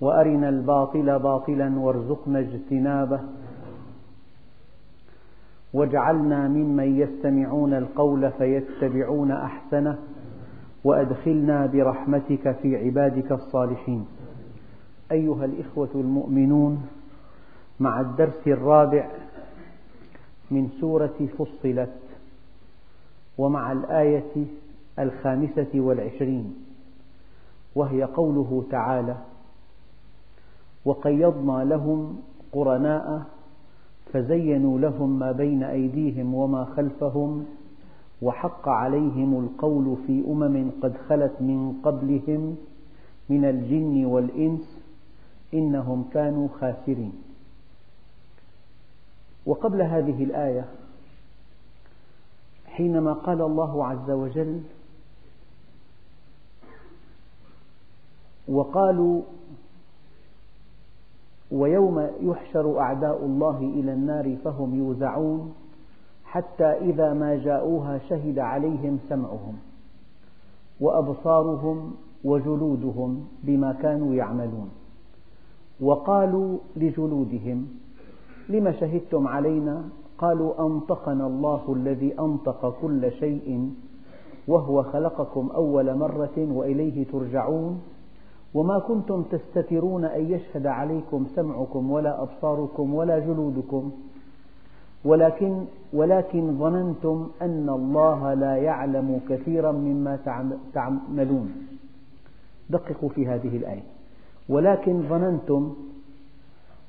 وأرنا الباطل باطلا وارزقنا اجتنابه. واجعلنا ممن يستمعون القول فيتبعون أحسنه وأدخلنا برحمتك في عبادك الصالحين. أيها الإخوة المؤمنون مع الدرس الرابع من سورة فصلت ومع الآية الخامسة والعشرين وهي قوله تعالى وقيضنا لهم قرناء فزينوا لهم ما بين أيديهم وما خلفهم وحق عليهم القول في أمم قد خلت من قبلهم من الجن والإنس إنهم كانوا خاسرين. وقبل هذه الآية حينما قال الله عز وجل وقالوا ويوم يحشر أعداء الله إلى النار فهم يوزعون حتى إذا ما جاءوها شهد عليهم سمعهم وأبصارهم وجلودهم بما كانوا يعملون وقالوا لجلودهم لم شهدتم علينا؟ قالوا أنطقنا الله الذي أنطق كل شيء وهو خلقكم أول مرة وإليه ترجعون وما كنتم تستترون أن يشهد عليكم سمعكم ولا أبصاركم ولا جلودكم ولكن, ولكن ظننتم أن الله لا يعلم كثيرا مما تعملون. دققوا في هذه الآية. ولكن ظننتم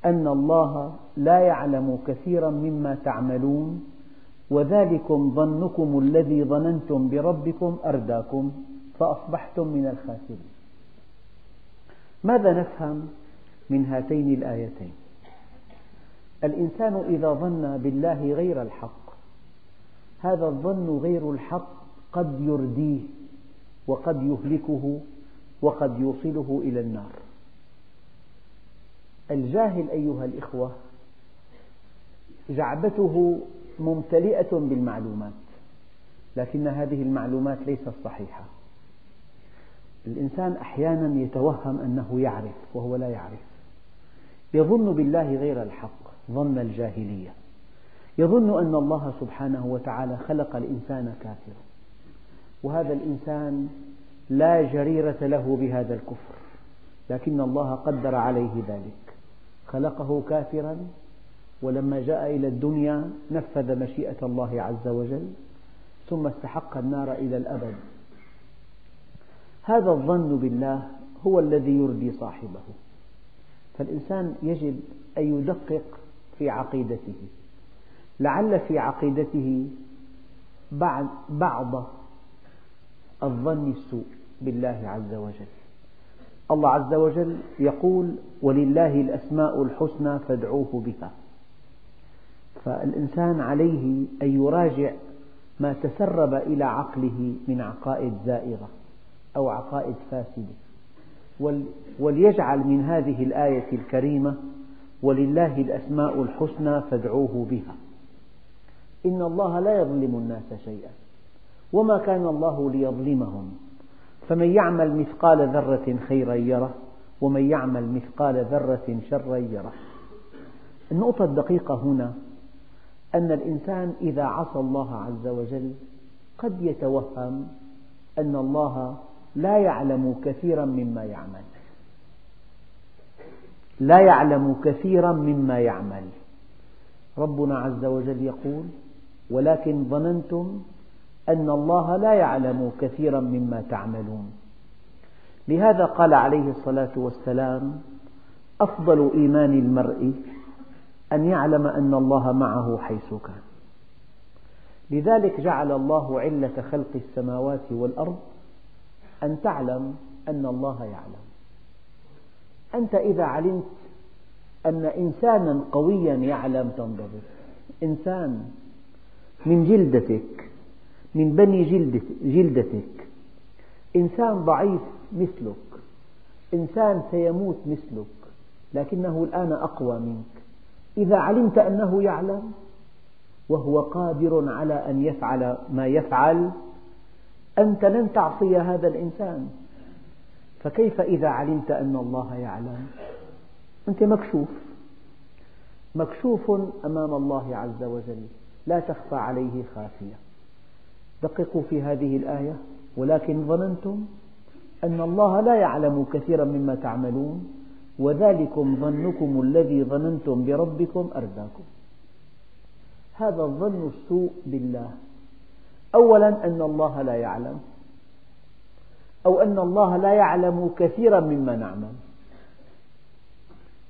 أن الله لا يعلم كثيرا مما تعملون وذلكم ظنكم الذي ظننتم بربكم أرداكم فأصبحتم من الخاسرين. ماذا نفهم من هاتين الآيتين؟ الإنسان إذا ظن بالله غير الحق هذا الظن غير الحق قد يرديه وقد يهلكه وقد يوصله إلى النار الجاهل أيها الإخوة جعبته ممتلئة بالمعلومات لكن هذه المعلومات ليست صحيحة الإنسان أحيانا يتوهم أنه يعرف وهو لا يعرف. يظن بالله غير الحق ظن الجاهلية. يظن أن الله سبحانه وتعالى خلق الإنسان كافرا. وهذا الإنسان لا جريرة له بهذا الكفر لكن الله قدر عليه ذلك. خلقه كافرا ولما جاء إلى الدنيا نفذ مشيئة الله عز وجل ثم استحق النار إلى الأبد. هذا الظن بالله هو الذي يردي صاحبه. فالإنسان يجب أن يدقق في عقيدته. لعل في عقيدته بعض الظن السوء بالله عز وجل. الله عز وجل يقول ولله الأسماء الحسنى فادعوه بها. فالإنسان عليه أن يراجع ما تسرب إلى عقله من عقائد زائغة أو عقائد فاسدة. وليجعل من هذه الآية الكريمة ولله الأسماء الحسنى فادعوه بها. إن الله لا يظلم الناس شيئا. وما كان الله ليظلمهم. فمن يعمل مثقال ذرة خيرا يره ومن يعمل مثقال ذرة شرا يره. النقطة الدقيقة هنا أن الإنسان إذا عصى الله عز وجل قد يتوهم أن الله لا يعلم كثيرا مما يعمل. لا يعلم كثيرا مما يعمل. ربنا عز وجل يقول ولكن ظننتم أن الله لا يعلم كثيرا مما تعملون. لهذا قال عليه الصلاة والسلام أفضل إيمان المرء أن يعلم أن الله معه حيث كان. لذلك جعل الله علة خلق السماوات والأرض أن تعلم أن الله يعلم. أنت إذا علمت أن إنسانا قويا يعلم تنضبط إنسان من جلدتك من بني جلدتك. إنسان ضعيف مثلك. إنسان سيموت مثلك لكنه الآن أقوى منك. إذا علمت أنه يعلم وهو قادر على أن يفعل ما يفعل أنت لن تعصي هذا الإنسان. فكيف إذا علمت أن الله يعلم؟ أنت مكشوف. مكشوف أمام الله عز وجل. لا تخفى عليه خافية. دققوا في هذه الآية. ولكن ظننتم أن الله لا يعلم كثيرا مما تعملون. وذلكم ظنكم الذي ظننتم بربكم أرداكم. هذا الظن السوء بالله. أولا أن الله لا يعلم أو أن الله لا يعلم كثيرا مما نعمل.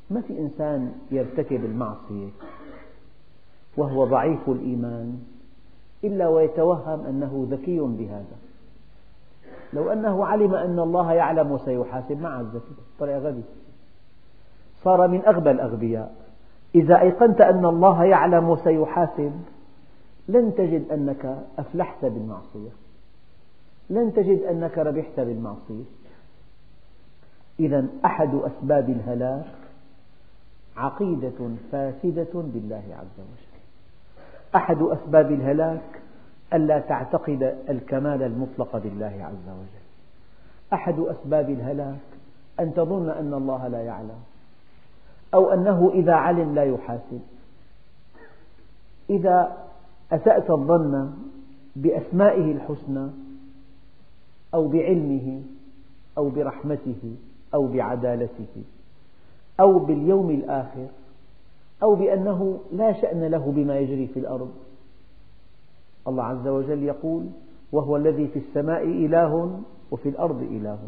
ما في إنسان يرتكب المعصية وهو ضعيف الإيمان إلا ويتوهم أنه ذكي بهذا؟ لو أنه علم أن الله يعلم وسيحاسب ما عاد ذكي طلع غبي صار من أغبى الأغبياء. إذا أيقنت أن الله يعلم وسيحاسب لن تجد أنك أفلحت بالمعصية. لن تجد أنك ربحت بالمعصية. إذا أحد أسباب الهلاك عقيدة فاسدة بالله عز وجل. أحد أسباب الهلاك ألا تعتقد الكمال المطلق بالله عز وجل. أحد أسباب الهلاك أن تظن أن الله لا يعلم أو أنه إذا علم لا يحاسب. إذا أسأت الظن بأسمائه الحسنى أو بعلمه أو برحمته أو بعدالته أو باليوم الآخر أو بأنه لا شأن له بما يجري في الأرض. الله عز وجل يقول وهو الذي في السماء إله وفي الأرض إله.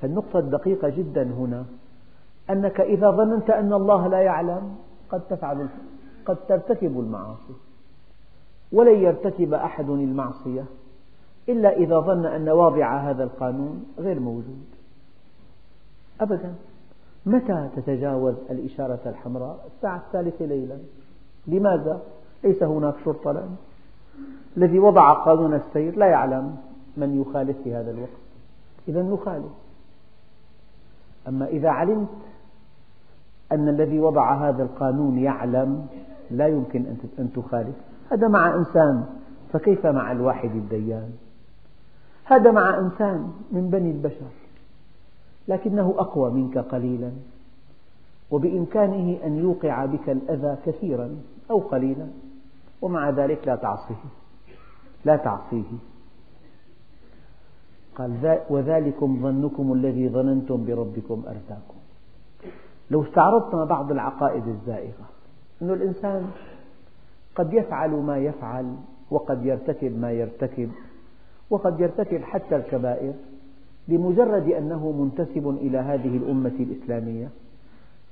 فالنقطة الدقيقة جدا هنا أنك إذا ظننت أن الله لا يعلم قد تفعل قد ترتكب المعاصي ولن يرتكب أحد المعصية إلا إذا ظن أن واضع هذا القانون غير موجود. أبدا. متى تتجاوز الإشارة الحمراء؟ الساعة الثالثة ليلا. لماذا؟ ليس هناك شرطة الآن الذي وضع قانون السير لا يعلم من يخالف في هذا الوقت. إذا نخالف. أما إذا علمت أن الذي وضع هذا القانون يعلم لا يمكن أن تخالف. هذا مع إنسان. فكيف مع الواحد الديان؟ هذا مع إنسان من بني البشر. لكنه أقوى منك قليلا. وبإمكانه أن يوقع بك الأذى كثيرا أو قليلا. ومع ذلك لا تعصيه. لا تعصيه. قال وذلكم ظنكم الذي ظننتم بربكم أرداكم لو استعرضنا بعض العقائد الزائغة أن الإنسان قد يفعل ما يفعل وقد يرتكب ما يرتكب وقد يرتكب حتى الكبائر بمجرد أنه منتسب إلى هذه الأمة الإسلامية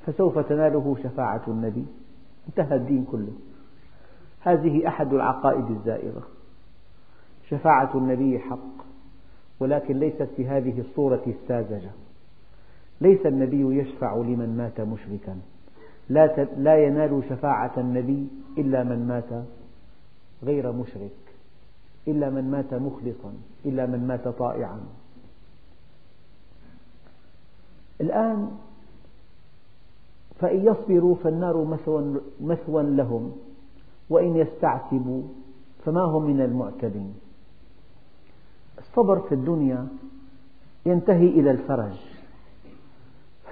فسوف تناله شفاعة النبي. انتهى الدين كله. هذه أحد العقائد الزائغة. شفاعة النبي حق ولكن ليست بهذه الصورة الساذجة. ليس النبي يشفع لمن مات مشركا. لا, لا ينال شفاعة النبي إلا من مات غير مشرك إلا من مات مخلصا إلا من مات طائعا. الآن فإن يصبروا فالنار مثوى لهم وإن يستعتبوا فما هم من المعتبين الصبر في الدنيا ينتهي إلى الفرج.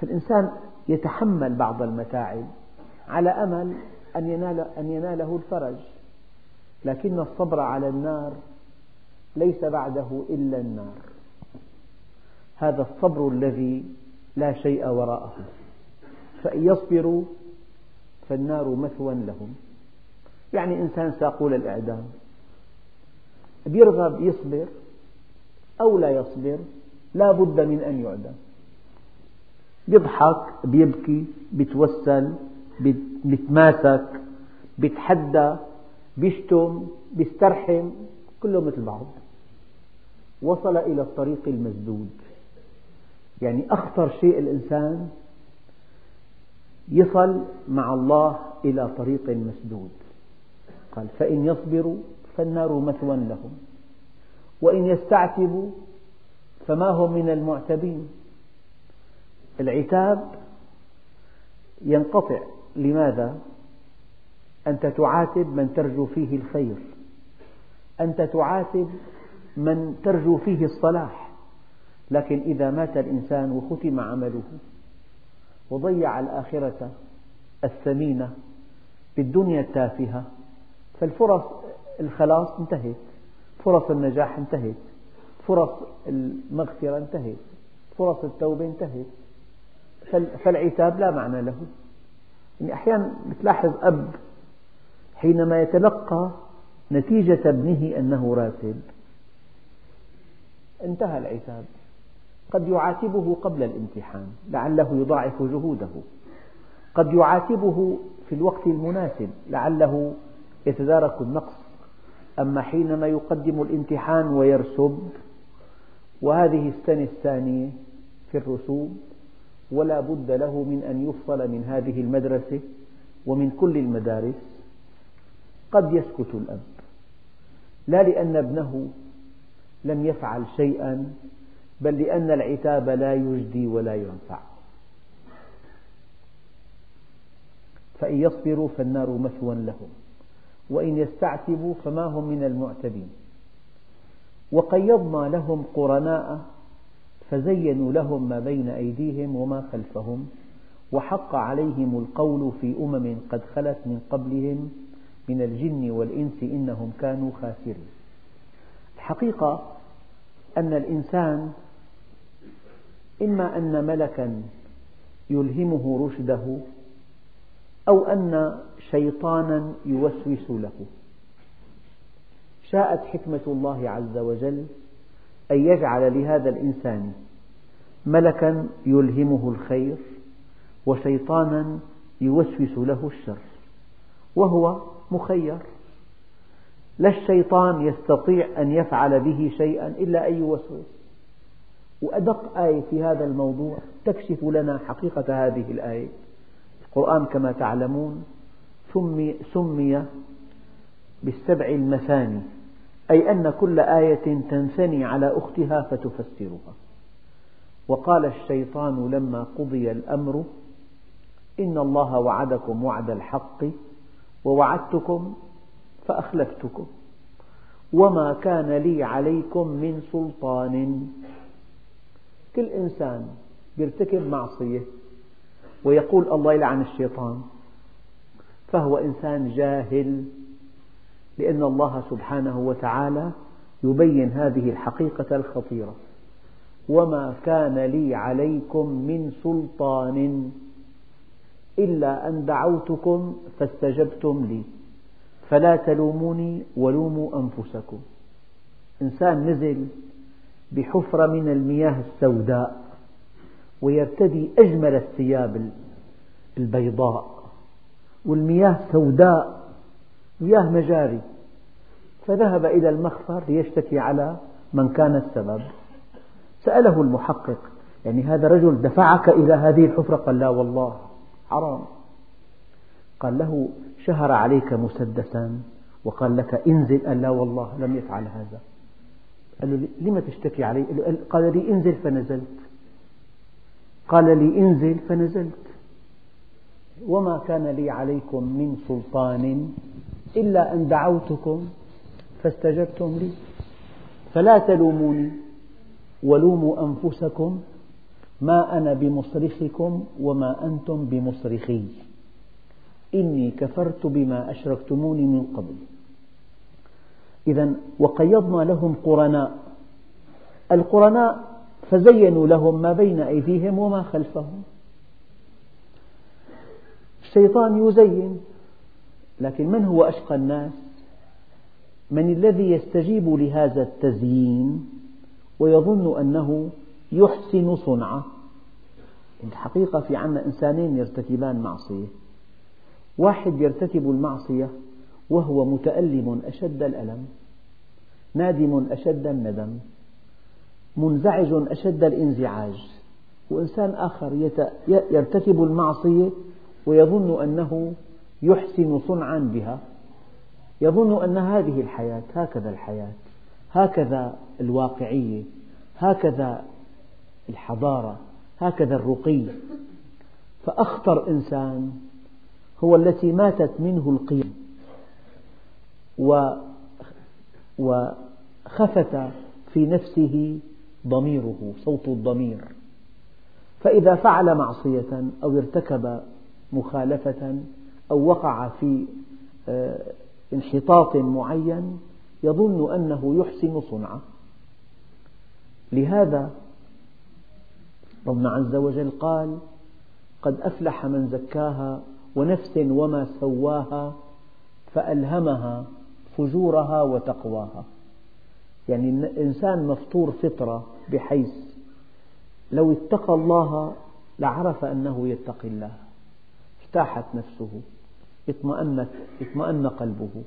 فالإنسان يتحمل بعض المتاعب على أمل أن, ينال أن يناله الفرج. لكن الصبر على النار ليس بعده إلا النار. هذا الصبر الذي لا شيء وراءه. فإن يصبروا فالنار مثوى لهم. يعني إنسان ساقوا للإعدام بيرغب يصبر أو لا يصبر لا بد من أن يعدم. بيضحك بيبكي بيتوسل بيتماسك بيتحدى بيشتم بيسترحم كله مثل بعض. وصل إلى الطريق المسدود. يعني أخطر شيء الإنسان يصل مع الله إلى طريق مسدود. قال فإن يصبروا فالنار مثوى لهم. وإن يستعتبوا فما هم من المعتبين. العتاب ينقطع. لماذا؟ أنت تعاتب من ترجو فيه الخير. أنت تعاتب من ترجو فيه الصلاح. لكن إذا مات الإنسان وختم عمله وضيع الآخرة الثمينة بالدنيا التافهة فالفرص الخلاص انتهت فرص النجاح انتهت فرص المغفرة انتهت فرص التوبة انتهت. فالعتاب لا معنى له. يعني أحيانا تلاحظ أب حينما يتلقى نتيجة ابنه أنه راتب. انتهى العتاب. قد يعاتبه قبل الامتحان لعله يضاعف جهوده. قد يعاتبه في الوقت المناسب لعله يتدارك النقص. أما حينما يقدم الامتحان ويرسب وهذه السنة الثانية في الرسوب ولا بد له من أن يفصل من هذه المدرسة ومن كل المدارس. قد يسكت الأب. لا لأن ابنه لم يفعل شيئا بل لأن العتاب لا يجدي ولا ينفع. فإن يصبروا فالنار مثوى لهم وإن يستعتبوا فما هم من المعتبين. وقيضنا لهم قرناء فزينوا لهم ما بين أيديهم وما خلفهم وحق عليهم القول في أمم قد خلت من قبلهم من الجن والإنس إنهم كانوا خاسرين. الحقيقة أن الإنسان إما أن ملكا يلهمه رشده أو أن شيطانا يوسوس له. شاءت حكمة الله عز وجل أن يجعل لهذا الإنسان ملكا يلهمه الخير وشيطانا يوسوس له الشر وهو مخير. لا الشيطان يستطيع أن يفعل به شيئا إلا أن يوسوس. وأدق آية في هذا الموضوع تكشف لنا حقيقة هذه الآية. القرآن كما تعلمون سمي, بالسبع المثاني. أي أن كل آية تنثني على أختها فتفسرها. وقال الشيطان لما قضي الأمر إن الله وعدكم وعد الحق ووعدتكم فأخلفتكم. وما كان لي عليكم من سلطان. كل إنسان يرتكب معصية ويقول الله يلعن الشيطان فهو إنسان جاهل. لأن الله سبحانه وتعالى يبين هذه الحقيقة الخطيرة. وما كان لي عليكم من سلطان إلا أن دعوتكم فاستجبتم لي. فلا تلوموني ولوموا أنفسكم. إنسان نزل بحفرة من المياه السوداء ويرتدي أجمل الثياب البيضاء والمياه سوداء مياه مجاري. فذهب إلى المخفر ليشتكي على من كان السبب. سأله المحقق يعني هذا رجل دفعك إلى هذه الحفرة؟ قال لا والله حرام. قال له شهر عليك مسدسا وقال لك انزل. قال لا والله لم يفعل هذا. قال له لم تشتكي علي؟ قال لي انزل فنزلت. قال لي انزل فنزلت. وما كان لي عليكم من سلطان إلا أن دعوتكم فاستجبتم لي. فلا تلوموني ولوموا أنفسكم ما أنا بمصرخكم وما أنتم بمصرخي. إني كفرت بما أشركتموني من قبل. إذا وقيضنا لهم قرناء. القرناء فزينوا لهم ما بين أيديهم وما خلفهم. الشيطان يزين لكن من هو أشقى الناس؟ من الذي يستجيب لهذا التزيين ويظن أنه يحسن صنعة؟ الحقيقة في عنا إنسانين يرتكبان معصية. واحد يرتكب المعصية وهو متألم أشد الألم نادم أشد الندم منزعج أشد الانزعاج. وإنسان آخر يرتكب المعصية ويظن أنه يحسن صنعا بها. يظن أن هذه الحياة هكذا الحياة هكذا الواقعية هكذا الحضارة هكذا الرقي. فأخطر إنسان هو التي ماتت منه القيم وخفت في نفسه ضميره صوت الضمير. فإذا فعل معصية أو ارتكب مخالفة أو وقع في آه، انحطاط معين يظن أنه يحسن صنعه. لهذا ربنا عز وجل قال قد أفلح من زكاها ونفس وما سواها فألهمها فجورها وتقواها. يعني الإنسان مفطور فطرة بحيث لو اتقى الله لعرف أنه يتقي الله ارتاحت نفسه. اطمأنت اطمأن قلبه.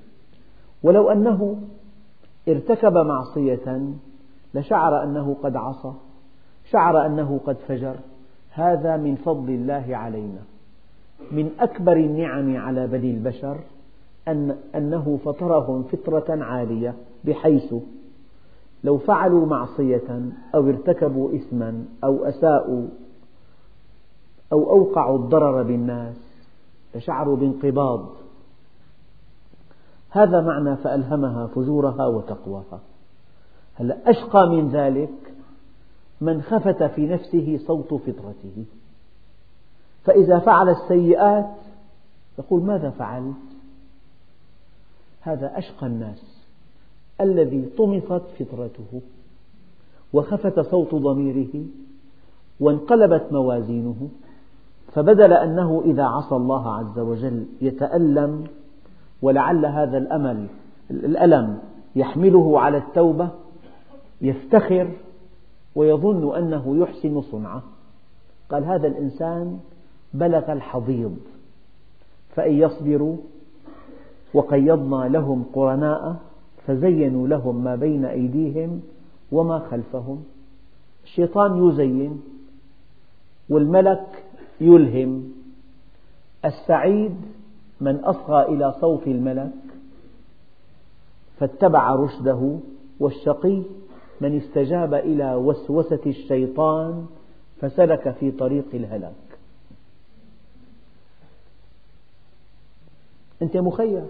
ولو أنه ارتكب معصية لشعر أنه قد عصى شعر أنه قد فجر هذا من فضل الله علينا. من أكبر النعم على بني البشر أن أنه فطرهم فطرة عالية بحيث لو فعلوا معصية أو ارتكبوا إثما أو أساءوا أو أوقعوا الضرر بالناس لشعروا بانقباض. هذا معنى فألهمها فجورها وتقواها. هلا أشقى من ذلك من خفت في نفسه صوت فطرته؟ فإذا فعل السيئات يقول ماذا فعلت؟ هذا أشقى الناس الذي طمست فطرته وخفت صوت ضميره وانقلبت موازينه. فبدل أنه إذا عصى الله عز وجل يتألم ولعل هذا الأمل الألم يحمله على التوبة يفتخر ويظن أنه يحسن صنعه. قال هذا الإنسان بلغ الحضيض فإن يصبروا وقيضنا لهم قرناء فزينوا لهم ما بين أيديهم وما خلفهم. الشيطان يزين والملك يلهم السعيد من أصغى إلى صوت الملك فاتبع رشده والشقي من استجاب إلى وسوسة الشيطان فسلك في طريق الهلاك. أنت مخير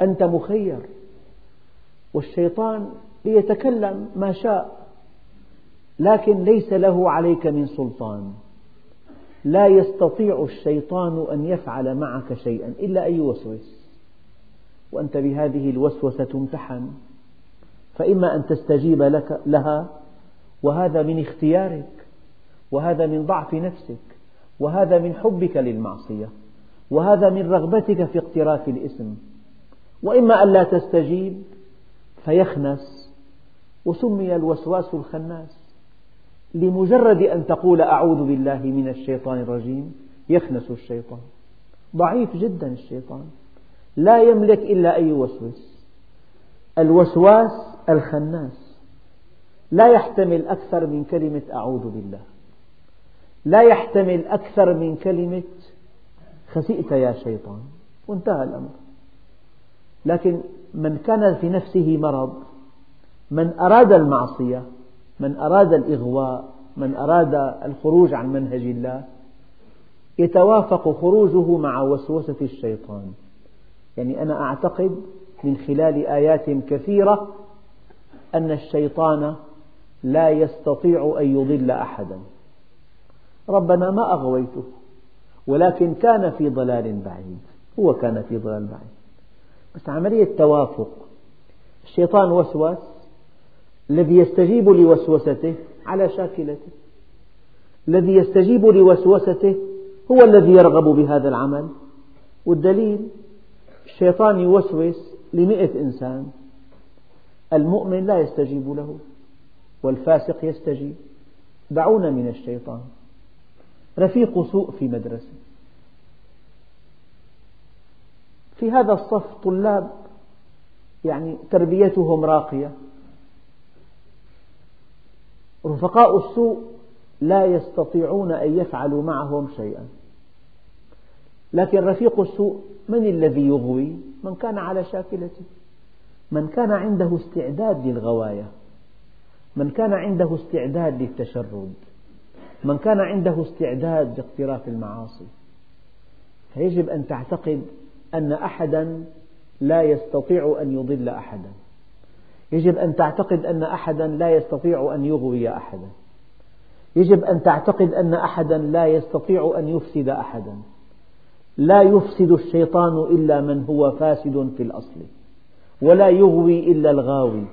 أنت مخير والشيطان ليتكلم ما شاء لكن ليس له عليك من سلطان. لا يستطيع الشيطان أن يفعل معك شيئا إلا أن يوسوس وأنت بهذه الوسوسة تمتحن. فإما أن تستجيب لك لها وهذا من اختيارك وهذا من ضعف نفسك وهذا من حبك للمعصية وهذا من رغبتك في اقتراف الإثم. وإما أن لا تستجيب فيخنس وسمي الوسواس الخناس. لمجرد أن تقول أعوذ بالله من الشيطان الرجيم يخنس الشيطان. ضعيف جدا الشيطان. لا يملك إلا أن يوسوس الوسواس الخناس. لا يحتمل أكثر من كلمة أعوذ بالله. لا يحتمل أكثر من كلمة خسئت يا شيطان. وانتهى الأمر. لكن من كان في نفسه مرض من أراد المعصية من أراد الإغواء من أراد الخروج عن منهج الله يتوافق خروجه مع وسوسة الشيطان. يعني أنا أعتقد من خلال آيات كثيرة أن الشيطان لا يستطيع أن يضل أحدا. ربنا ما أغويته ولكن كان في ضلال بعيد هو كان في ضلال بعيد. بس عملية توافق. الشيطان وسوس الذي يستجيب لوسوسته على شاكلته. الذي يستجيب لوسوسته هو الذي يرغب بهذا العمل. والدليل الشيطان يوسوس لمئة إنسان. المؤمن لا يستجيب له والفاسق يستجيب. دعونا من الشيطان. رفيق سوء في مدرسة. في هذا الصف طلاب يعني تربيتهم راقية. رفقاء السوء لا يستطيعون أن يفعلوا معهم شيئا. لكن رفيق السوء من الذي يغوي؟ من كان على شاكلته. من كان عنده استعداد للغواية. من كان عنده استعداد للتشرد. من كان عنده استعداد لاقتراف المعاصي. فيجب أن تعتقد أن أحدا لا يستطيع أن يضل أحدا. يجب أن تعتقد أن أحدا لا يستطيع أن يغوي أحدا. يجب أن تعتقد أن أحدا لا يستطيع أن يفسد أحدا. لا يفسد الشيطان إلا من هو فاسد في الأصل ولا يغوي إلا الغاوي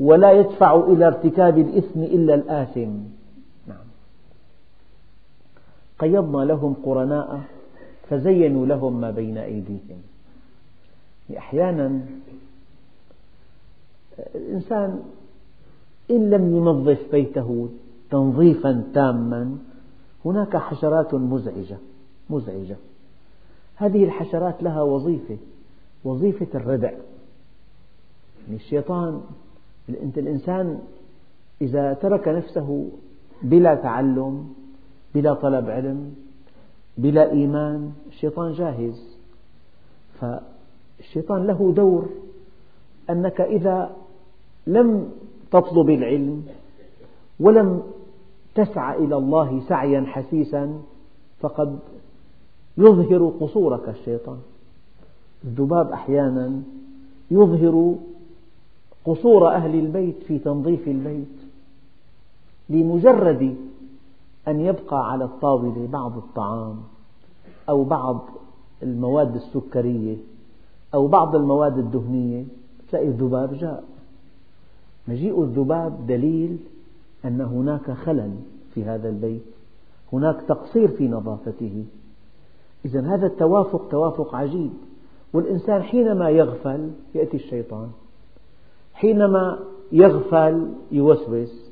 ولا يدفع إلى ارتكاب الإثم إلا الآثم. نعم. قيضنا لهم قرناء فزينوا لهم ما بين أيديهم. أحيانا الإنسان إن لم ينظف بيته تنظيفا تاما هناك حشرات مزعجة مزعجة. هذه الحشرات لها وظيفة وظيفة الردع. يعني الشيطان أنت الإنسان إذا ترك نفسه بلا تعلم بلا طلب علم بلا إيمان الشيطان جاهز. فالشيطان له دور أنك إذا لم تطلب العلم ولم تسعى إلى الله سعيا حسيسا فقد يظهر قصورك الشيطان. الذباب أحيانا يظهر قصور أهل البيت في تنظيف البيت لمجرد أن يبقى على الطاولة بعض الطعام أو بعض المواد السكرية أو بعض المواد الدهنية تلاقي الذباب جاء. مجيء الذباب دليل أن هناك خلل في هذا البيت هناك تقصير في نظافته. إذا هذا التوافق توافق عجيب والإنسان حينما يغفل يأتي الشيطان حينما يغفل يوسوس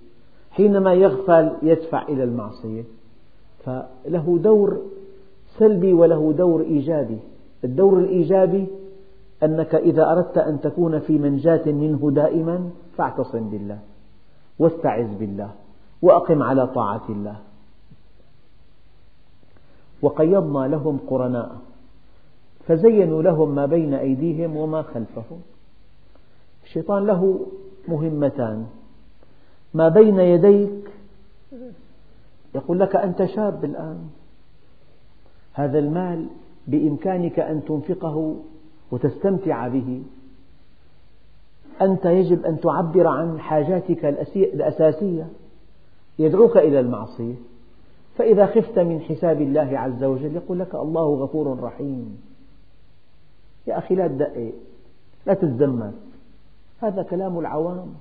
حينما يغفل يدفع إلى المعصية. فله دور سلبي وله دور إيجابي. الدور الإيجابي أنك إذا أردت أن تكون في منجاة منه دائما فاعتصم بالله واستعذ بالله وأقم على طاعة الله. وقيضنا لهم قرناء فزينوا لهم ما بين أيديهم وما خلفهم. الشيطان له مهمتان. ما بين يديك يقول لك أنت شاب الآن. هذا المال بإمكانك أن تنفقه وتستمتع به. أنت يجب أن تعبر عن حاجاتك الأساسية يدعوك إلى المعصية. فإذا خفت من حساب الله عز وجل يقول لك الله غفور رحيم. يا أخي لا تدقق لا تتزمت هذا كلام العوام.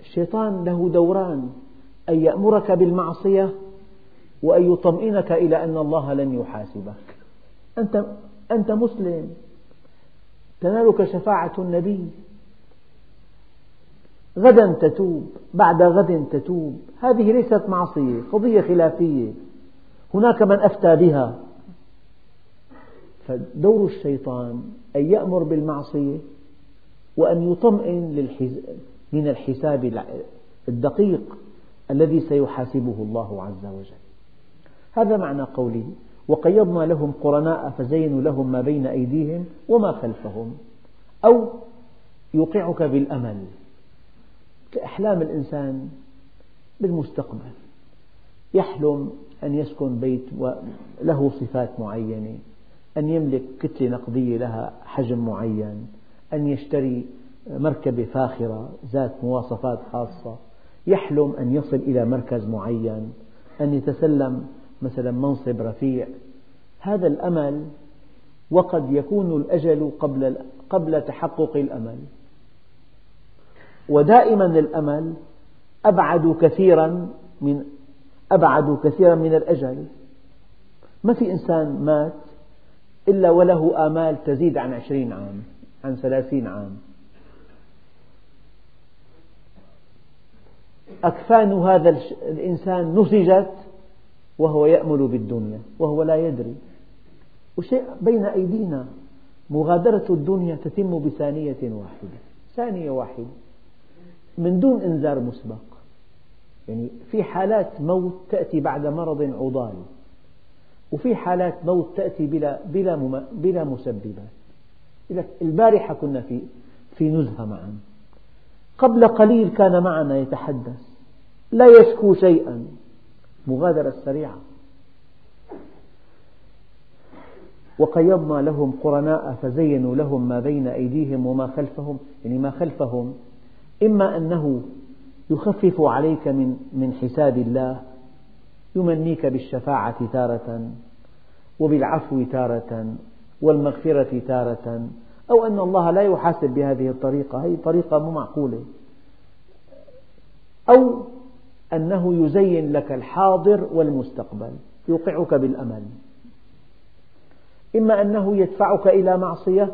الشيطان له دوران أن يأمرك بالمعصية وأن يطمئنك إلى أن الله لن يحاسبك. أنت, أنت مسلم. تنالك شفاعة النبي. غدا تتوب بعد غد تتوب. هذه ليست معصية قضية خلافية. هناك من أفتى بها. فدور الشيطان أن يأمر بالمعصية وأن يطمئن من الحساب الدقيق الذي سيحاسبه الله عز وجل. هذا معنى قوله وقيضنا لهم قرناء فزينوا لهم ما بين أيديهم وما خلفهم. أو يوقعك بالأمل. كأحلام الإنسان بالمستقبل. يحلم أن يسكن بيت له صفات معينة أن يملك كتلة نقدية لها حجم معين أن يشتري مركبة فاخرة ذات مواصفات خاصة. يحلم أن يصل إلى مركز معين أن يتسلم مثلا منصب رفيع. هذا الأمل وقد يكون الأجل قبل قبل تحقق الأمل. ودائما الأمل أبعد كثيرا من أبعد كثيرا من الأجل. ما في إنسان مات إلا وله آمال تزيد عن عشرين عام عن ثلاثين عام. أكفان هذا الإنسان نسجت وهو يأمل بالدنيا وهو لا يدري. وشيء بين أيدينا؟ مغادرة الدنيا تتم بثانية واحدة ثانية واحدة. من دون إنذار مسبق. يعني في حالات موت تأتي بعد مرض عضال وفي حالات موت تأتي بلا, بلا, بلا مسببات. البارحة كنا في, في نزهة معا. قبل قليل كان معنا يتحدث. لا يشكو شيئا. مغادرة سريعة. وقيضنا لهم قرناء فزينوا لهم ما بين أيديهم وما خلفهم. يعني ما خلفهم إما أنه يخفف عليك من من حساب الله يمنيك بالشفاعة تارة وبالعفو تارة والمغفرة تارة أو أن الله لا يحاسب بهذه الطريقة هذه طريقة مو معقولة. أو أنه يزين لك الحاضر والمستقبل يوقعك بالأمل. إما أنه يدفعك إلى معصية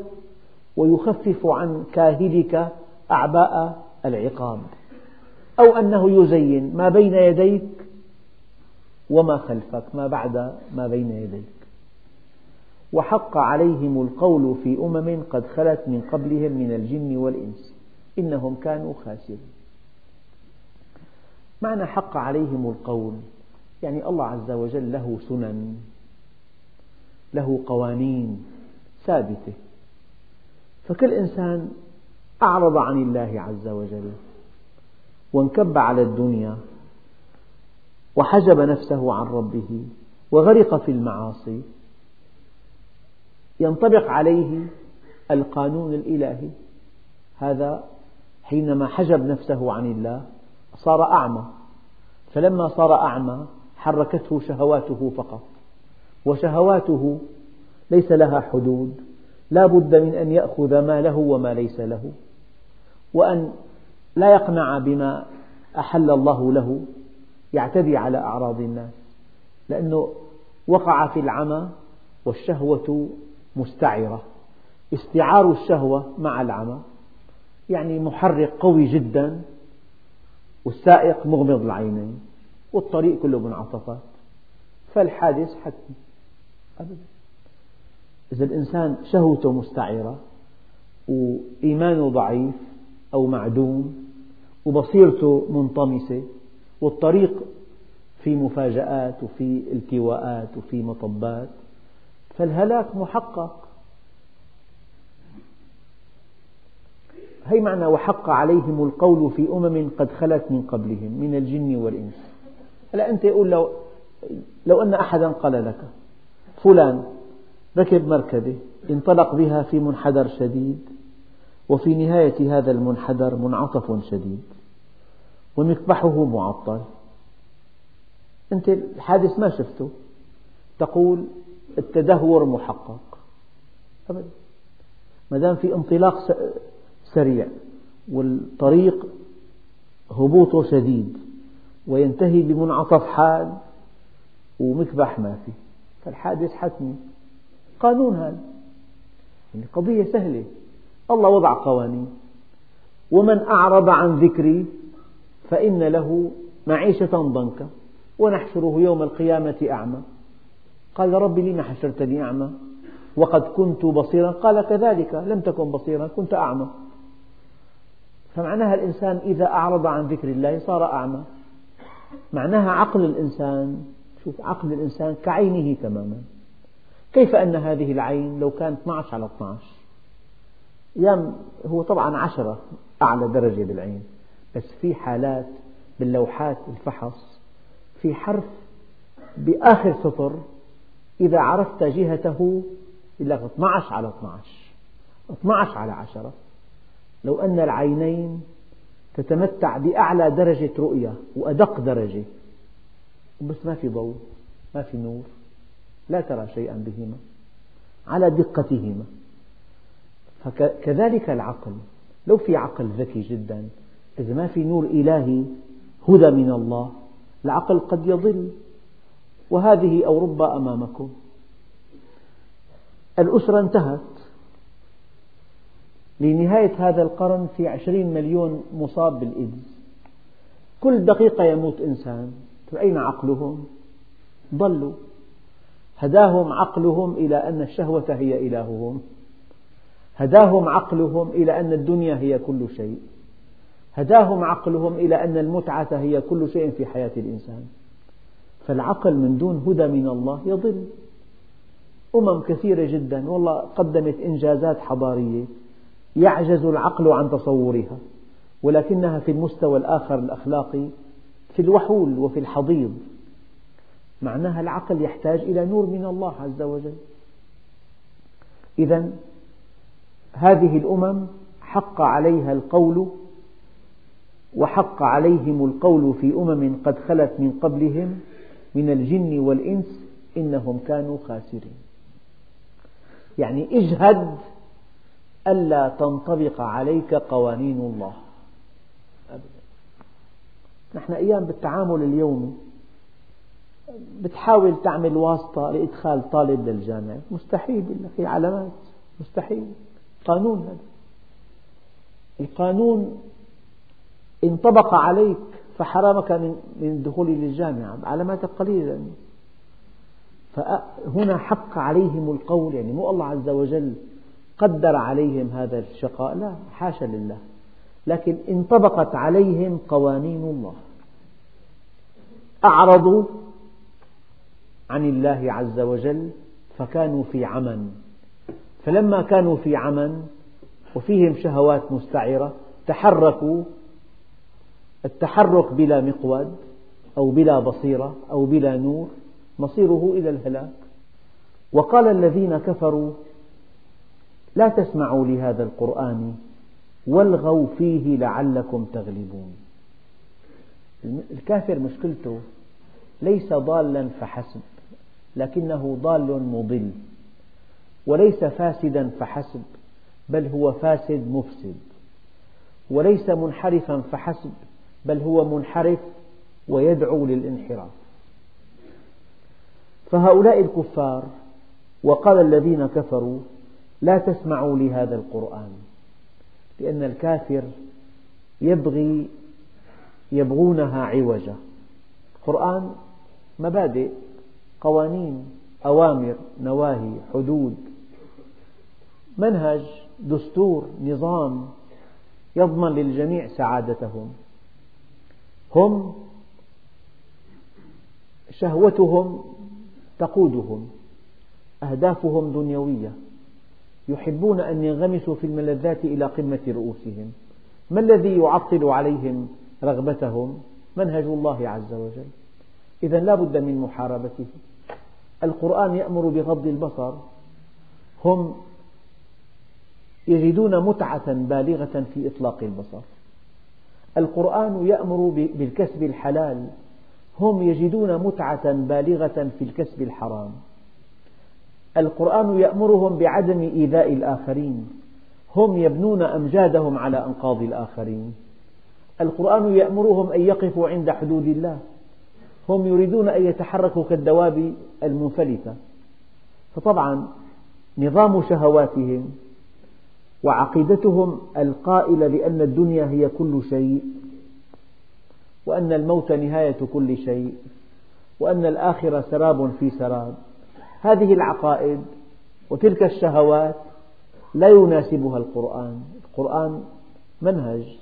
ويخفف عن كاهلك أعباء العقاب. أو أنه يزين ما بين يديك وما خلفك ما بعد ما بين يديك. وحق عليهم القول في أمم قد خلت من قبلهم من الجن والإنس إنهم كانوا خاسرين. معنى حق عليهم القول يعني الله عز وجل له سنن له قوانين ثابتة. فكل إنسان أعرض عن الله عز وجل وانكب على الدنيا وحجب نفسه عن ربه وغرق في المعاصي. ينطبق عليه القانون الإلهي. هذا حينما حجب نفسه عن الله صار أعمى. فلما صار أعمى حركته شهواته فقط وشهواته ليس لها حدود. لا بد من أن يأخذ ما له وما ليس له. وأن لا يقنع بما أحل الله له يعتدي على أعراض الناس. لأنه وقع في العمى والشهوة مستعرة. استعار الشهوة مع العمى يعني محرك قوي جدا والسائق مغمض العينين والطريق كله منعطفات. فالحادث حتمي أبدا. إذا الإنسان شهوته مستعرة وإيمانه ضعيف أو معدوم وبصيرته منطمسة والطريق في مفاجآت وفي التواءات وفي مطبات. فالهلاك محقق. هي معنى وحق عليهم القول في أمم قد خلت من قبلهم من الجن والإنس. هلا أنت يقول لو لو أن أحدا قال لك فلان ركب مركبة انطلق بها في منحدر شديد وفي نهاية هذا المنحدر منعطف شديد ومكبحه معطل. أنت الحادث ما شفته؟ تقول التدهور محقق. أبدا. ما دام في انطلاق سريع والطريق هبوطه شديد وينتهي بمنعطف حاد ومكبح ما في فالحادث حتمي. قانون هذا. يعني قضية سهلة. الله وضع قوانين. ومن أعرض عن ذكري فإن له معيشة ضنكا ونحشره يوم القيامة أعمى. قال رب لم حشرتني أعمى؟ وقد كنت بصيرا. قال كذلك لم تكن بصيرا كنت أعمى. فمعناها الإنسان إذا أعرض عن ذكر الله صار أعمى. معناها عقل الإنسان شوف عقل الإنسان كعينه تماما. كيف أن هذه العين لو كانت 12 على 12 يم هو طبعا عشرة أعلى درجة بالعين بس في حالات باللوحات الفحص في حرف بآخر سطر إذا عرفت جهته يقول لك 12 على 12 12 على 10 لو أن العينين تتمتع بأعلى درجة رؤية وأدق درجة بس ما في ضوء ما في نور لا ترى شيئا بهما على دقتهما. فكذلك العقل. لو في عقل ذكي جدا إذا ما في نور إلهي هدى من الله العقل قد يضل. وهذه أوروبا أمامكم. الأسرة انتهت. لنهاية هذا القرن في عشرين مليون مصاب بالإيدز. كل دقيقة يموت إنسان. أين عقلهم؟ ضلوا. هداهم عقلهم إلى أن الشهوة هي إلههم. هداهم عقلهم إلى أن الدنيا هي كل شيء. هداهم عقلهم إلى أن المتعة هي كل شيء في حياة الإنسان. فالعقل من دون هدى من الله يضل. أمم كثيرة جدا والله قدمت إنجازات حضارية. يعجز العقل عن تصورها ولكنها في المستوى الآخر الأخلاقي في الوحول وفي الحضيض. معناها العقل يحتاج إلى نور من الله عز وجل. إذا هذه الأمم حق عليها القول وحق عليهم القول في أمم قد خلت من قبلهم من الجن والإنس إنهم كانوا خاسرين. يعني اجهد ألا تنطبق عليك قوانين الله. نحن أيام بالتعامل اليومي بتحاول تعمل واسطة لإدخال طالب للجامعة. مستحيل هي علامات. مستحيل. قانون هذا. القانون انطبق عليك فحرمك من الدخول للجامعة. علاماتك قليلة فهنا حق عليهم القول. يعني مو الله عز وجل قدر عليهم هذا الشقاء. لا حاشا لله. لكن انطبقت عليهم قوانين الله. أعرضوا عن الله عز وجل فكانوا في عمى فلما كانوا في عمى وفيهم شهوات مستعرة تحركوا التحرك بلا مقود أو بلا بصيرة أو بلا نور مصيره إلى الهلاك. وقال الذين كفروا لا تسمعوا لهذا القرآن والغوا فيه لعلكم تغلبون. الكافر مشكلته ليس ضالا فحسب لكنه ضال مضل. وليس فاسدا فحسب بل هو فاسد مفسد. وليس منحرفا فحسب بل هو منحرف ويدعو للانحراف. فهؤلاء الكفار وقال الذين كفروا لا تسمعوا لهذا القرآن لأن الكافر يبغي يبغونها عوجا. القرآن مبادئ قوانين أوامر نواهي حدود. منهج دستور نظام يضمن للجميع سعادتهم. هم شهوتهم تقودهم أهدافهم دنيوية. يحبون أن ينغمسوا في الملذات إلى قمة رؤوسهم. ما الذي يعطل عليهم رغبتهم؟ منهج الله عز وجل. إذا لا بد من محاربته. القرآن يأمر بغض البصر. هم يجدون متعة بالغة في إطلاق البصر. القرآن يأمر بالكسب الحلال. هم يجدون متعة بالغة في الكسب الحرام. القرآن يأمرهم بعدم إيذاء الآخرين. هم يبنون أمجادهم على أنقاض الآخرين. القرآن يأمرهم أن يقفوا عند حدود الله. هم يريدون أن يتحركوا كالدواب المنفلتة. فطبعا نظام شهواتهم وعقيدتهم القائلة بأن الدنيا هي كل شيء وأن الموت نهاية كل شيء وأن الآخرة سراب في سراب. هذه العقائد وتلك الشهوات لا يناسبها القرآن. القرآن منهج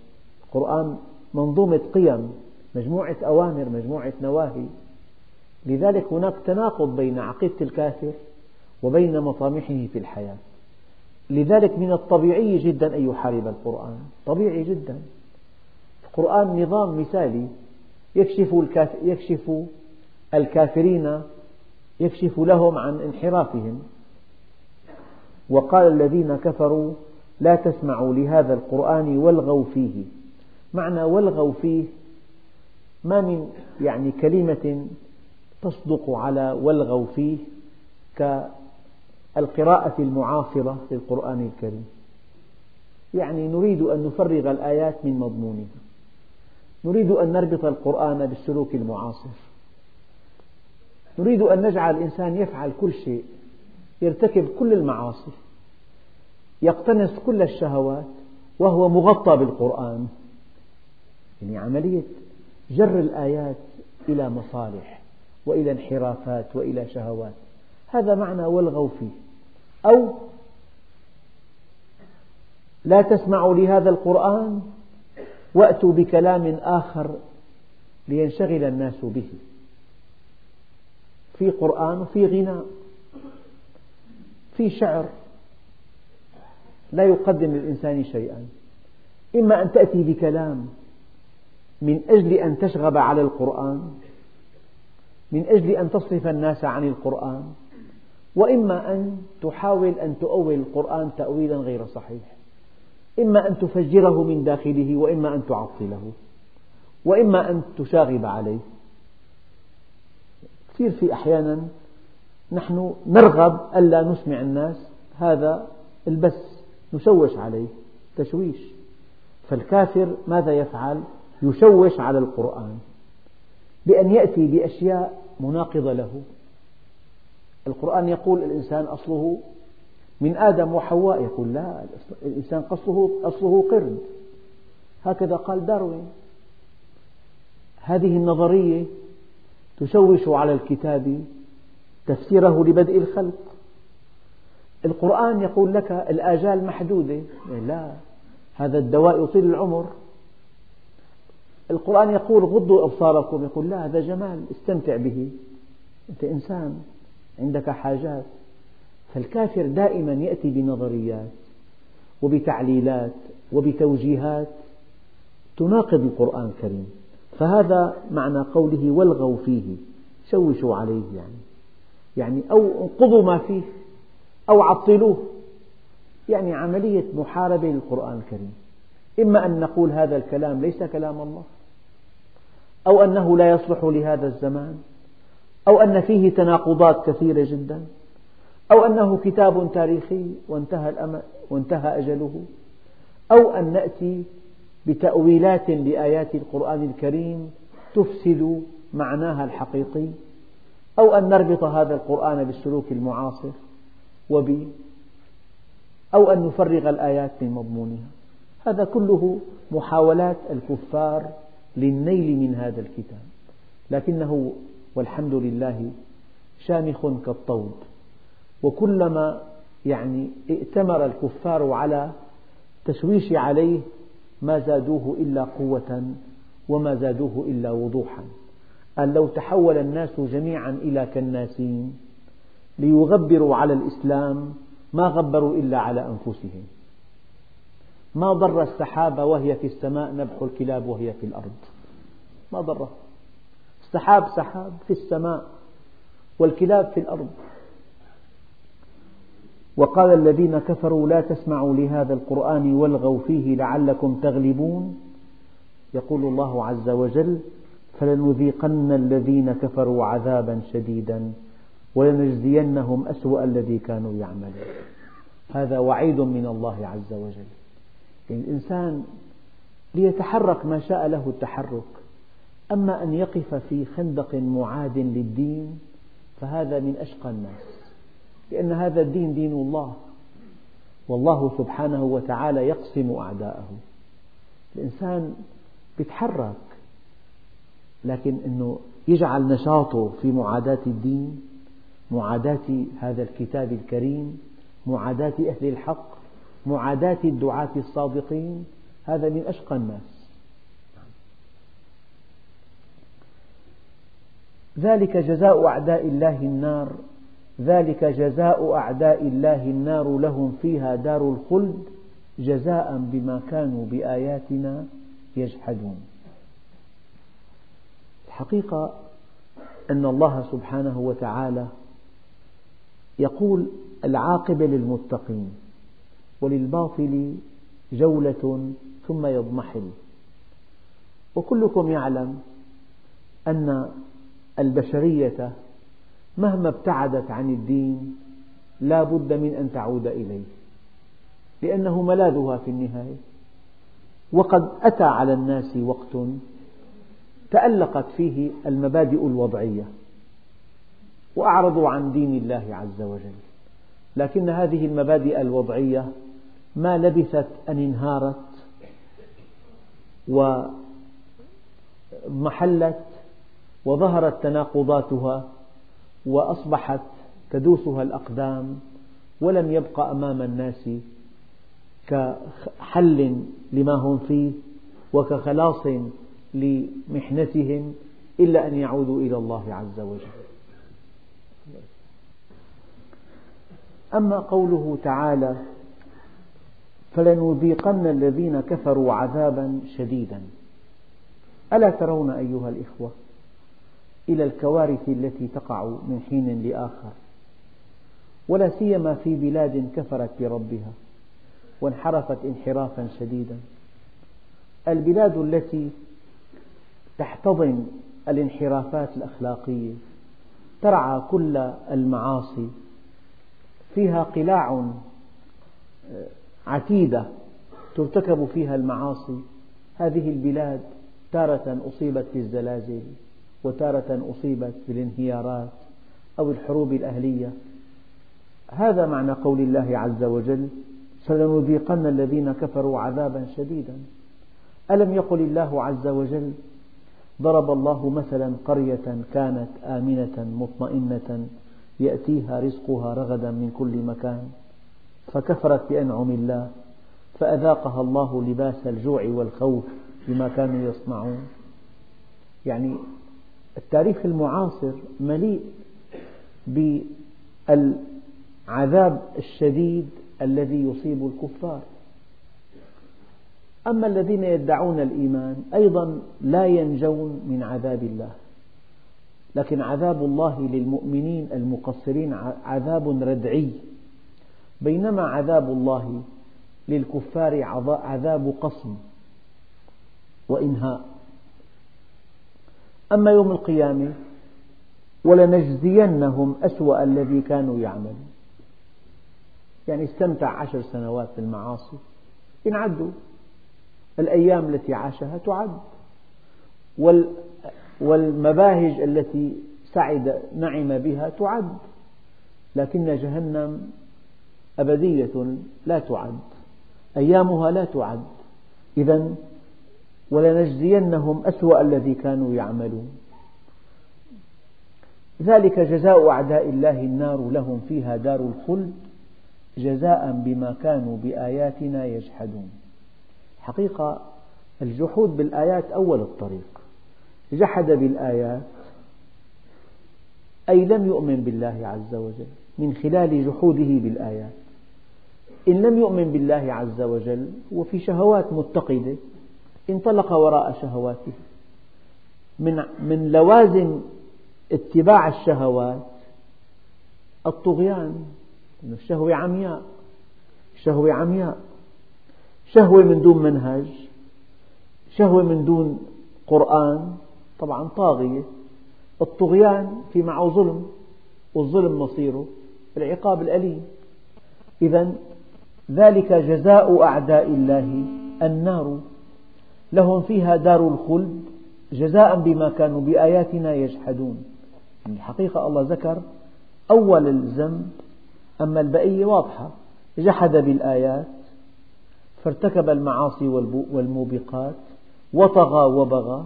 القرآن منظومة قيم مجموعة أوامر مجموعة نواهي. لذلك هناك تناقض بين عقيدة الكافر وبين مطامحه في الحياة. لذلك من الطبيعي جدا أن يحارب القرآن. طبيعي جدا. القرآن نظام مثالي. يكشف, يكشف الكافرين يكشف لهم عن انحرافهم. وقال الذين كفروا لا تسمعوا لهذا القرآن والغوا فيه. معنى والغوا فيه ما من يعني كلمة تصدق على والغوا فيه كالقراءة المعاصرة للقرآن الكريم. يعني نريد أن نفرغ الآيات من مضمونها. نريد أن نربط القرآن بالسلوك المعاصر. نريد أن نجعل الإنسان يفعل كل شيء يرتكب كل المعاصي يقتنص كل الشهوات وهو مغطى بالقرآن. يعني عملية جر الآيات إلى مصالح وإلى انحرافات وإلى شهوات. هذا معنى والغوا فيه. أو لا تسمعوا لهذا القرآن وأتوا بكلام آخر لينشغل الناس به. في قرآن وفي غناء في شعر. لا يقدم للإنسان شيئا. إما أن تأتي بكلام من أجل أن تشغب على القرآن من أجل أن تصرف الناس عن القرآن وإما أن تحاول أن تؤول القرآن تأويلا غير صحيح. إما أن تفجره من داخله وإما أن تعطله. وإما أن تشاغب عليه. كثير في أحيانا نحن نرغب ألا نسمع الناس. هذا البث نشوش عليه تشويش. فالكافر ماذا يفعل؟ يشوش على القرآن. بأن يأتي بأشياء مناقضة له. القرآن يقول الإنسان أصله من آدم وحواء يقول لا الإنسان أصله, أصله قرد هكذا قال داروين. هذه النظرية تشوش على الكتاب تفسيره لبدء الخلق. القرآن يقول لك الآجال محدودة. لا هذا الدواء يطيل العمر. القرآن يقول غضوا أبصاركم. يقول لا هذا جمال استمتع به. أنت إنسان. عندك حاجات. فالكافر دائما يأتي بنظريات وبتعليلات وبتوجيهات تناقض القرآن الكريم. فهذا معنى قوله والغوا فيه شوشوا عليه يعني. يعني أو انقضوا ما فيه أو عطلوه. يعني عملية محاربة للقرآن الكريم. إما أن نقول هذا الكلام ليس كلام الله أو أنه لا يصلح لهذا الزمان. أو أن فيه تناقضات كثيرة جدا أو أنه كتاب تاريخي وانتهى, وانتهى أجله أو أن نأتي بتأويلات لآيات القرآن الكريم تفسد معناها الحقيقي أو أن نربط هذا القرآن بالسلوك المعاصر وب أو أن نفرغ الآيات من مضمونها. هذا كله محاولات الكفار للنيل من هذا الكتاب. لكنه والحمد لله شامخ كالطود. وكلما يعني ائتمر الكفار على التشويش عليه ما زادوه إلا قوة وما زادوه إلا وضوحا. قال لو تحول الناس جميعا إلى كناسين ليغبروا على الإسلام ما غبروا إلا على أنفسهم. ما ضر السحاب وهي في السماء نبح الكلاب وهي في الأرض. ما ضره السحاب سحاب في السماء والكلاب في الأرض. وقال الذين كفروا لا تسمعوا لهذا القرآن والغوا فيه لعلكم تغلبون. يقول الله عز وجل فلنذيقن الذين كفروا عذابا شديدا ولنجزينهم أسوأ الذي كانوا يعملون. هذا وعيد من الله عز وجل. يعني الإنسان ليتحرك ما شاء له التحرك. أما أن يقف في خندق معاد للدين فهذا من أشقى الناس لأن هذا الدين دين الله والله سبحانه وتعالى يقسم أعداءه. الإنسان يتحرك لكن أنه يجعل نشاطه في معاداة الدين معاداة هذا الكتاب الكريم معاداة أهل الحق معاداة الدعاة الصادقين هذا من أشقى الناس. ذلك جزاء أعداء الله النار. ذلك جزاء أعداء الله النار لهم فيها دار الخلد جزاء بما كانوا بآياتنا يجحدون. الحقيقة أن الله سبحانه وتعالى يقول العاقبة للمتقين وللباطل جولة ثم يضمحل. وكلكم يعلم أن البشرية مهما ابتعدت عن الدين لا بد من أن تعود إليه لأنه ملاذها في النهاية. وقد أتى على الناس وقت تألقت فيه المبادئ الوضعية وأعرضوا عن دين الله عز وجل. لكن هذه المبادئ الوضعية ما لبثت أن انهارت ومحلت وظهرت تناقضاتها وأصبحت تدوسها الأقدام ولم يبق أمام الناس كحل لما هم فيه وكخلاص لمحنتهم إلا أن يعودوا إلى الله عز وجل. أما قوله تعالى فلنذيقن الذين كفروا عذابا شديدا. ألا ترون أيها الإخوة؟ إلى الكوارث التي تقع من حين لآخر ولا سيما في بلاد كفرت بربها وانحرفت انحرافا شديدا. البلاد التي تحتضن الانحرافات الأخلاقية ترعى كل المعاصي فيها قلاع آه، عتيدة ترتكب فيها المعاصي. هذه البلاد تارة أصيبت بالزلازل وتارة أصيبت بالانهيارات أو الحروب الأهلية. هذا معنى قول الله عز وجل فلنذيقن الذين كفروا عذابا شديدا ألم يقل الله عز وجل ضرب الله مثلا قرية كانت آمنة مطمئنة يأتيها رزقها رغدا من كل مكان فكفرت بأنعم الله فأذاقها الله لباس الجوع والخوف بما كانوا يصنعون يعني التاريخ المعاصر مليء بالعذاب الشديد الذي يصيب الكفار. أما الذين يدعون الإيمان أيضا لا ينجون من عذاب الله لكن عذاب الله للمؤمنين المقصرين عذاب ردعي. بينما عذاب الله للكفار عذاب قصم وإنهاء. أما يوم القيامة ولنجزينهم أسوأ الذي كانوا يعملون. يعني استمتع عشر سنوات بالمعاصي ينعدوا. الأيام التي عاشها تعد. والمباهج التي سعد نعم بها تعد. لكن جهنم أبدية لا تعد. أيامها لا تعد. إذا ولنجزينهم أسوأ الذي كانوا يعملون. ذلك جزاء أعداء الله النار لهم فيها دار الخلد جزاء بما كانوا بآياتنا يجحدون. حقيقة الجحود بالآيات أول الطريق. جحد بالآيات أي لم يؤمن بالله عز وجل من خلال جحوده بالآيات. إن لم يؤمن بالله عز وجل وفي شهوات متقدة انطلق وراء شهواته. من من لوازم اتباع الشهوات الطغيان الشهوة عمياء الشهوة عمياء. شهوة من دون منهج شهوة من دون قرآن طبعا طاغية. الطغيان في معه ظلم والظلم مصيره العقاب الأليم. إذا ذلك جزاء أعداء الله النار. لهم فيها دار الخلد جزاء بما كانوا بآياتنا يجحدون. الحقيقة الله ذكر أول الذنب أما البقية واضحة. جحد بالآيات فارتكب المعاصي والموبقات وطغى وبغى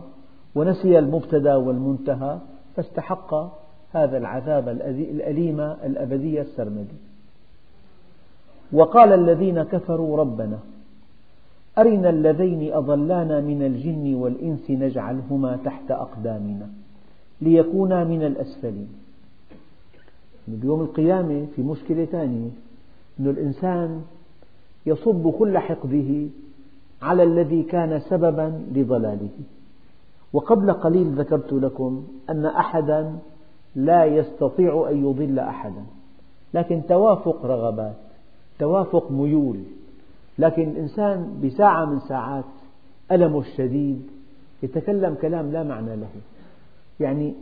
ونسي المبتدأ والمنتهى فاستحق هذا العذاب الأليم الأبدي السرمدي. وقال الذين كفروا ربنا أرنا اللذين أضلانا من الجن والإنس نجعلهما تحت أقدامنا ليكونا من الأسفلين. بيوم القيامة في مشكلة ثانية أن الإنسان يصب كل حقده على الذي كان سببا لضلاله. وقبل قليل ذكرت لكم أن أحدا لا يستطيع أن يضل أحدا لكن توافق رغبات توافق ميول. لكن الإنسان بساعة من ساعات ألمه الشديد يتكلم كلام لا معنى له. يعني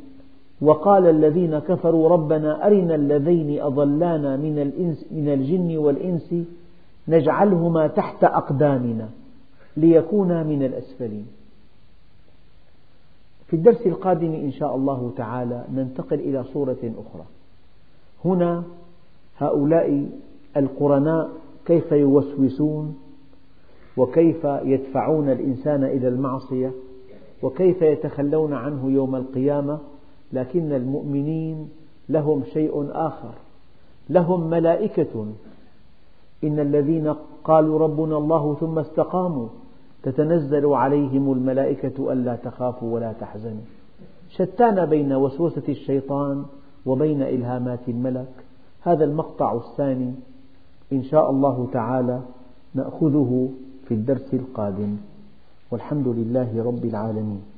وقال الذين كفروا ربنا أرنا اللذين أضلانا من, الإنس من الجن والإنس نجعلهما تحت أقدامنا ليكونا من الأسفلين. في الدرس القادم إن شاء الله تعالى ننتقل إلى صورة أخرى. هنا هؤلاء القرناء كيف يوسوسون؟ وكيف يدفعون الإنسان إلى المعصية؟ وكيف يتخلون عنه يوم القيامة؟ لكن المؤمنين لهم شيء آخر. لهم ملائكة. إن الذين قالوا ربنا الله ثم استقاموا تتنزل عليهم الملائكة ألا تخافوا ولا تحزنوا. شتان بين وسوسة الشيطان وبين إلهامات الملك. هذا المقطع الثاني. إن شاء الله تعالى نأخذه في الدرس القادم. والحمد لله رب العالمين.